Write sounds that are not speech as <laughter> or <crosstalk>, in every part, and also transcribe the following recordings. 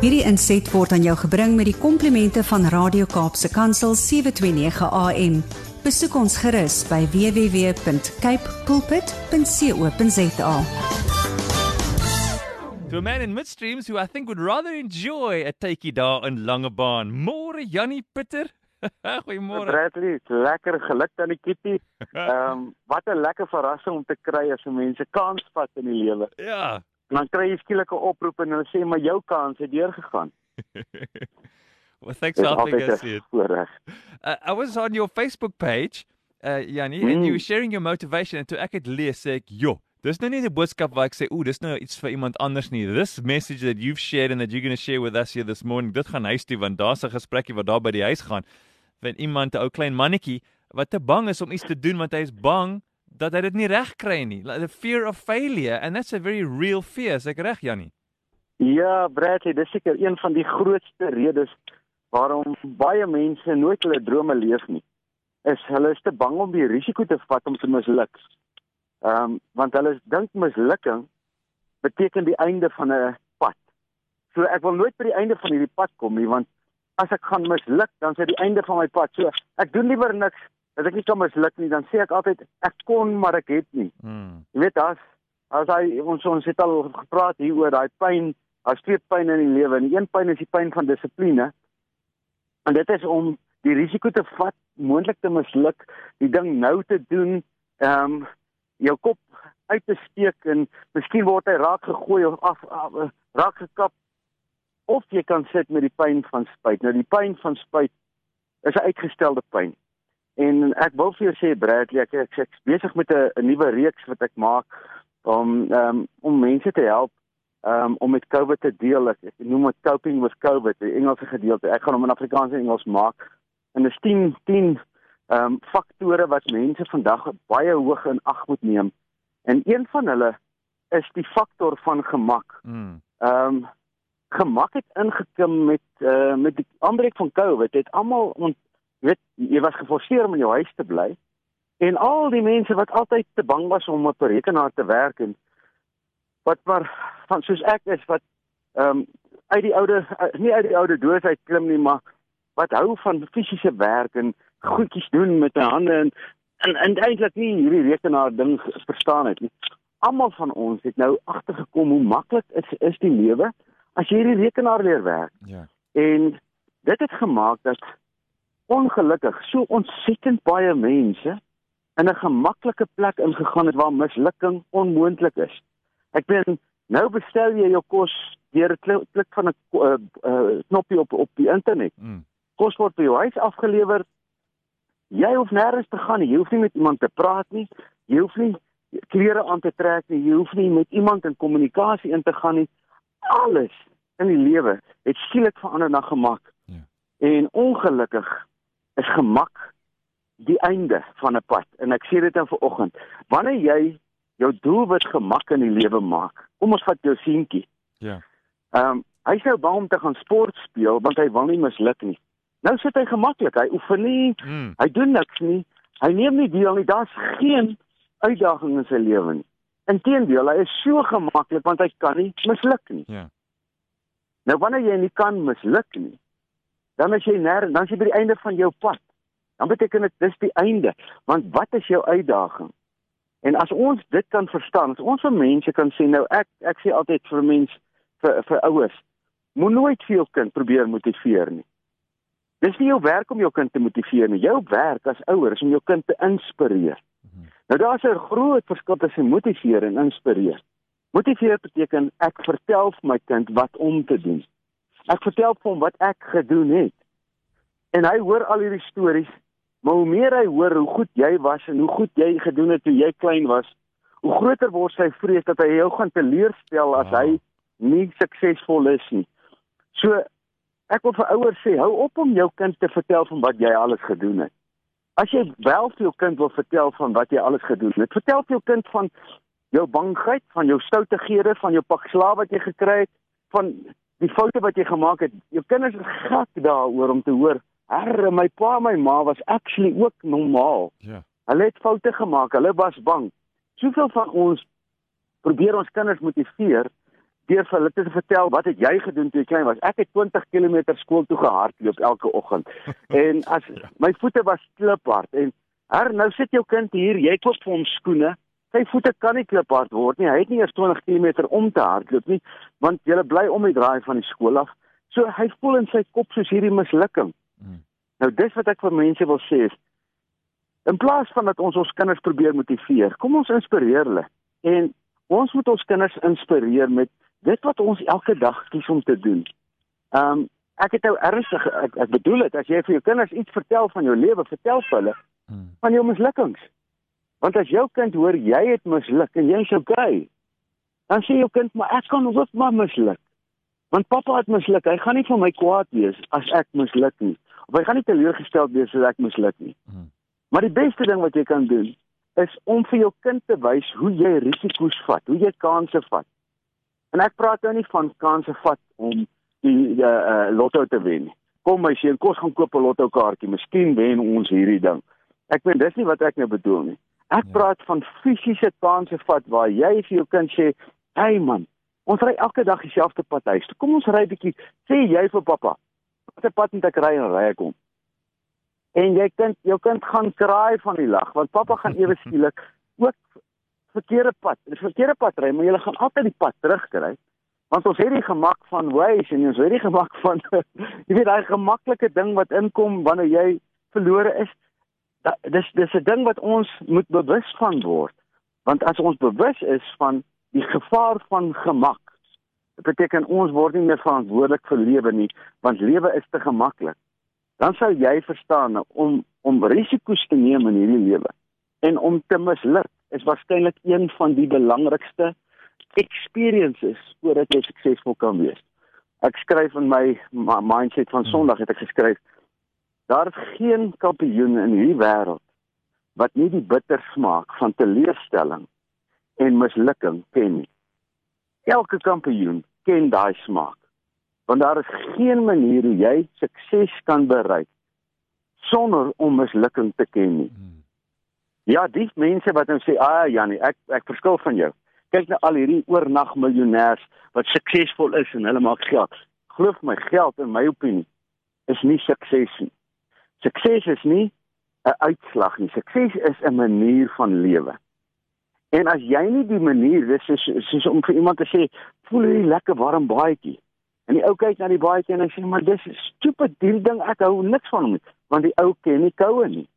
Hierdie inset word aan jou gebring met die komplimente van Radio Kaapse Kansel 729 AM. Besoek ons gerus by www.cape pulpit.co.za. To a man in midstreams who I think would rather enjoy a takey daar in Langebaan. Môre Jannie Pitter. <laughs> Goeiemôre. Bradley, lekker geluk aan die kippie. <laughs> Ehm um, wat 'n lekker verrassing om te kry as mense kans vat in die lewe. Ja. En dan kry jy skielik 'n oproep en hulle sê maar jou kans het deurgegaan. <laughs> well, thanks for helping us here. Uh, I was on your Facebook page, uh, Jannie, mm. and you were sharing your motivation and to ek het lees sê ek, "Jo, dis nou nie 'n boodskap waar ek sê, "Ooh, dis nou iets vir iemand anders nie. This message that you've shared and that you're going to share with us here this morning, dit gaan huis toe want daar's 'n gesprekkie wat daar by die huis gaan." van iemand 'n ou klein mannetjie wat te bang is om iets te doen want hy is bang dat hy dit nie reg kry nie. The fear of failure and that's a very real fear, is ek reg Jannie? Ja, Bradley, dis seker een van die grootste redes waarom baie mense nooit hulle drome leef nie. Is hulle is te bang om die risiko te vat om te misluk. Ehm um, want hulle dink mislukking beteken die einde van 'n pad. So ek wil nooit by die einde van hierdie pad kom nie want as ek gaan misluk, dan is dit die einde van my pad. So ek doen liewer niks as ek nie kan misluk nie, dan sê ek altyd ek kon maar ek het nie. Hmm. Jy weet as as hy ons ons het al gepraat hier oor daai pyn, daar's twee pyn in die lewe. En een pyn is die pyn van dissipline. En dit is om die risiko te vat, moontlik te misluk, die ding nou te doen, ehm um, jou kop uit te steek en miskien word hy raak gegooi of af, af raak gekap of jy kan sit met die pyn van spyt. Nou die pyn van spyt is 'n uitgestelde pyn. En ek wil vir jou sê Bradley, ek ek, ek is besig met 'n nuwe reeks wat ek maak om um, om mense te help um, om met COVID te deel. Ek, ek noem dit coping with COVID, die Engelse gedeelte. Ek gaan hom in Afrikaans en Engels maak. En dis 10 10 ehm um, faktore wat mense vandag baie hoog in ag moet neem. En een van hulle is die faktor van gemak. Hmm. Ehm um, gemak het ingekom met uh, met die aanbreek van COVID. Het almal ont weet jy was geforseer om in jou huis te bly. En al die mense wat altyd te bang was om op 'n rekenaar te werk en wat maar van soos ek is wat ehm um, uit die oude nie uit die oude doos uit klim nie, maar wat hou van fisiese werk en goedjies doen met my hande en en, en eintlik nie hierdie rekenaar ding verstaan het nie. Almal van ons het nou agtergekom hoe maklik is is die lewe as jy hierdie rekenaar leer werk. Ja. En dit het gemaak dat ongelukkig so ontsettend baie mense in 'n gemaklike plek ingegaan het waar mislukking onmoontlik is. Ek ben nou bestel jy jou kos deur 'n klik van 'n uh, uh, knoppie op op die internet. Mm. Kos word by jou huis afgelewer. Jy hoef nêrens te gaan nie. Jy hoef nie met iemand te praat nie. Jy hoef nie klere aan te trek nie. Jy hoef nie met iemand in kommunikasie in te gaan nie alles in die lewe het skielik verander na gemak. Ja. En ongelukkig is gemak die einde van 'n pad. En ek sê dit dan vanoggend, wanneer jy jou doelwit gemak in die lewe maak. Kom ons vat jou seentjie. Ja. Ehm um, hy sou bang om te gaan sport speel want hy wil nie misluk nie. Nou sit hy gemaklik. Hy oefen nie. Hmm. Hy doen niks nie. Hy neem nie deel nie. Daar's geen uitdaging in sy lewe nie. Inteendeel, hy is so gemaklik want hy kan nie misluk nie. Ja. Nou wanneer jy nie kan misluk nie, dan as jy nêr, dan is jy by die einde van jou pad. Dan beteken dit dis die einde, want wat is jou uitdaging? En as ons dit kan verstaan, as ons vir mense kan sê nou ek ek sê altyd vir mense vir vir ouers, moet nooit vir jou kind probeer motiveer nie. Dis nie jou werk om jou kind te motiveer nie. Jou werk as ouer is om jou kind te inspireer. Nou daar's 'n groot verskil tussen motiveer en inspireer. Motiveer beteken ek vertel vir my kind wat om te doen. Ek vertel vir hom wat ek gedoen het. En hy hoor al hierdie stories, maar hoe meer hy hoor hoe goed jy was en hoe goed jy gedoen het toe jy klein was, hoe groter word sy vrees dat hy jou gaan teleurstel as hy nie suksesvol is nie. So ek wil vir ouers sê, hou op om jou kind te vertel van wat jy alles gedoen het. As jy wel vir jou kind wil vertel van wat jy alles gedoen het, vertel vir jou kind van jou bangheid, van jou stouteghede, van jou pak slaap wat jy gekry het, van die foute wat jy gemaak het. Jou kinders is gek daaroor om te hoor, "Herre, my pa en my ma was actually ook normaal." Ja. Hulle het foute gemaak, hulle was bang. Soveel van ons probeer ons kinders motiveer deur vir hulle te vertel wat het jy gedoen toe jy klein was. Ek het 20 km skool toe gehardloop elke oggend. <laughs> en as my voete was kliphard en her nou sit jou kind hier, jy koop vir hom skoene. Sy voete kan nie kliphard word nie. Hy het nie eers 20 km om te hardloop nie, want jy bly om die draai van die skool af. So hy voel in sy kop soos hierdie mislukking. Hmm. Nou dis wat ek vir mense wil sê is in plaas van dat ons ons kinders probeer motiveer, kom ons inspireer hulle. En ons moet ons kinders inspireer met dit wat ons elke dag kies om te doen. Ehm um, ek het nou ernstig ek, ek bedoel dit as jy vir jou kinders iets vertel van jou lewe, vertel vir hulle hmm. van jou mislukkings. Want as jou kind hoor jy het misluk en jy's okay, dan sê jou kind maar ek kan ook maar misluk. Want pappa het misluk. Hy gaan nie vir my kwaad wees as ek misluk nie. Of hy gaan nie teleurgesteld wees as ek misluk nie. Hmm. Maar die beste ding wat jy kan doen is om vir jou kind te wys hoe jy risiko's vat, hoe jy kansse vat. En ek praat nou nie van kansse vat om die uh, uh, lotto te wen nie. Kom my seun, kos gaan koop 'n lotto kaartjie, miskien wen ons hierdie ding. Ek weet dis nie wat ek nou bedoel nie. Ek ja. praat van fisiese kansse vat waar jy vir jou kind sê, "Hey man, ons ry elke dag dieselfde pad huis. Kom ons ry bietjie, sê jy vir pappa, watter pad moet ek ry en ry ek hom?" En jy kind, jou kind gaan kraai van die lag want pappa gaan ewe <laughs> skielik ook verkeerde pad. Die verkeerde pad ry, maar jy gaan altyd die pad terugkry. Want ons het die gemak van Waze en ons het die gemak van <laughs> jy weet daai gemaklike ding wat inkom wanneer jy verlore is. Da, dis dis 'n ding wat ons moet bewus van word. Want as ons bewus is van die gevaar van gemak, dit beteken ons word nie meer verantwoordelik vir lewe nie, want lewe is te gemaklik. Dan sal jy verstaan om om risiko's te neem in hierdie lewe en om te misluk is waarskynlik een van die belangrikste experiences voordat jy suksesvol kan wees. Ek skryf in my mindset van Sondag het ek geskryf daar is geen kampioen in hierdie wêreld wat nie die bitter smaak van teleurstelling en mislukking ken nie. Elke kampioen ken daai smaak. Want daar is geen manier hoe jy sukses kan bereik sonder om mislukking te ken nie. Hmm. Ja, dis mense wat dan sê, "Ag, ah, Janie, ek ek verskil van jou." Kyk na al hierdie oornag miljonêers wat suksesvol is en hulle maak geld. Glo my, geld in my opinie is nie sukses nie. Sukses is nie 'n uitslag nie. Sukses is 'n manier van lewe. En as jy nie die manier, dis soos, soos om vir iemand te sê, "Voel jy lekker warm baadjie?" En die ou kyk na die baadjie en hy sê, "Maar dis 'n stupid ding, ek hou niks van hom nie, want die ou ken nie koue nie."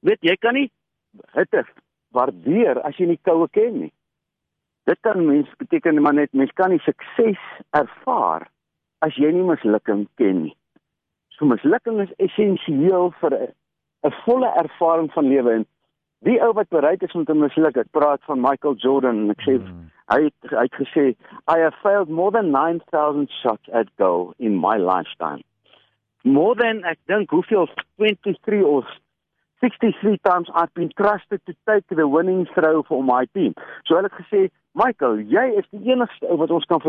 weet jy kan nie hitte waardeer as jy nie koue ken nie. Dit kan mens beteken maar net mens kan nie sukses ervaar as jy nie mislukking ken nie. So mislukking is essensieel vir 'n volle ervaring van lewe en die ou wat bereid is om te misluk, ek praat van Michael Jordan en ek sê mm. hy het, hy het gesê I have failed more than 9000 shots at goal in my lifetime. More than ek dink hoeveel 23 of 63 times I've been trusted to take the winning throw for my team. So hulle het gesê, Michael, jy is die enigste ou wat ons kan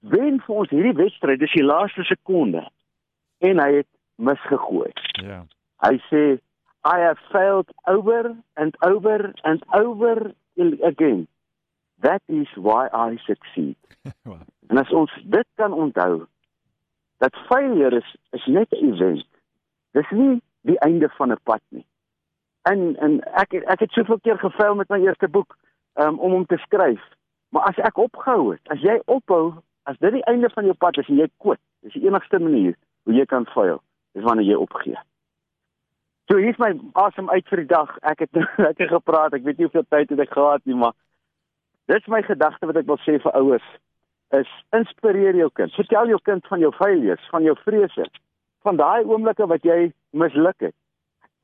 wen vir ons hierdie wedstryd. Dis die laaste sekonde. En hy het misgegooi. Ja. Yeah. Hy sê I have failed over and over and over again. That is why I succeed. <laughs> wow. En as ons dit kan onthou, dat failure is is net 'n event. Dis nie die einde van 'n pad nie. En en ek ek het soveel keer gefaal met my eerste boek um, om hom te skryf. Maar as ek opgehou het, as jy ophou, as dit die einde van jou pad is en jy kwit, dis die enigste manier hoe jy kan faal, is wanneer jy opgee. So hier's my asem uit vir die dag. Ek het <laughs> lekker gepraat. Ek weet nie hoeveel tyd het ek gehad nie, maar dis my gedagte wat ek wil sê vir ouers is inspireer jou kind. Vertel jou kind van jou failures, van jou vrese, van daai oomblikke wat jy misluk het.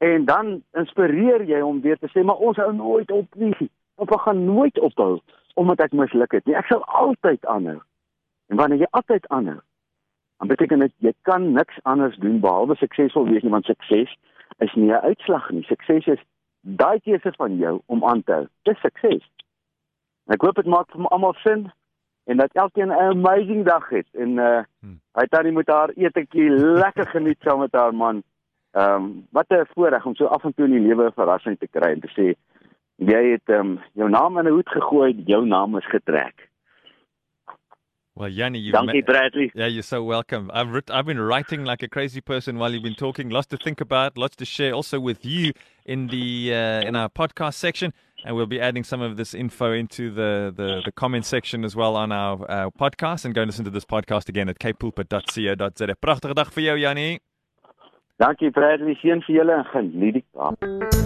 En dan inspireer jy hom weer te sê maar ons hou nooit op nie. Ek gaan nooit ophou omdat ek misluk het nie. Ek sal altyd aanhou. En wanneer jy altyd aanhou, dan beteken dit jy kan niks anders doen behalwe suksesvol wees nie want sukses is nie 'n uitslag nie. Sukses is daai keuse van jou om aan te hou. Dis sukses. Ek hoop dit maak vir almal sin en dat elkeen 'n amazing dag het en uh hmm. hy tannie moet haar etetjie lekker geniet saam met haar man. Ehm um, wat 'n voorreg om so af en toe in die lewe 'n verrassing te kry en te sê jy het ehm um, jou naam in 'n hoed gegooi, jou naam is getrek. Well, Yanni, you Dankie Bradley. Yeah, you're so welcome. I've writ- I've been writing like a crazy person while you've been talking. Lots to think about, lots to share, also with you in the uh, in our podcast section, and we'll be adding some of this info into the the, the comment section as well on our uh, podcast. And go and listen to this podcast again at kpulpit.co.za. Pragtige dag vir jou, Yanni. Dankie Bradley, seën vir julle en geniet die dag.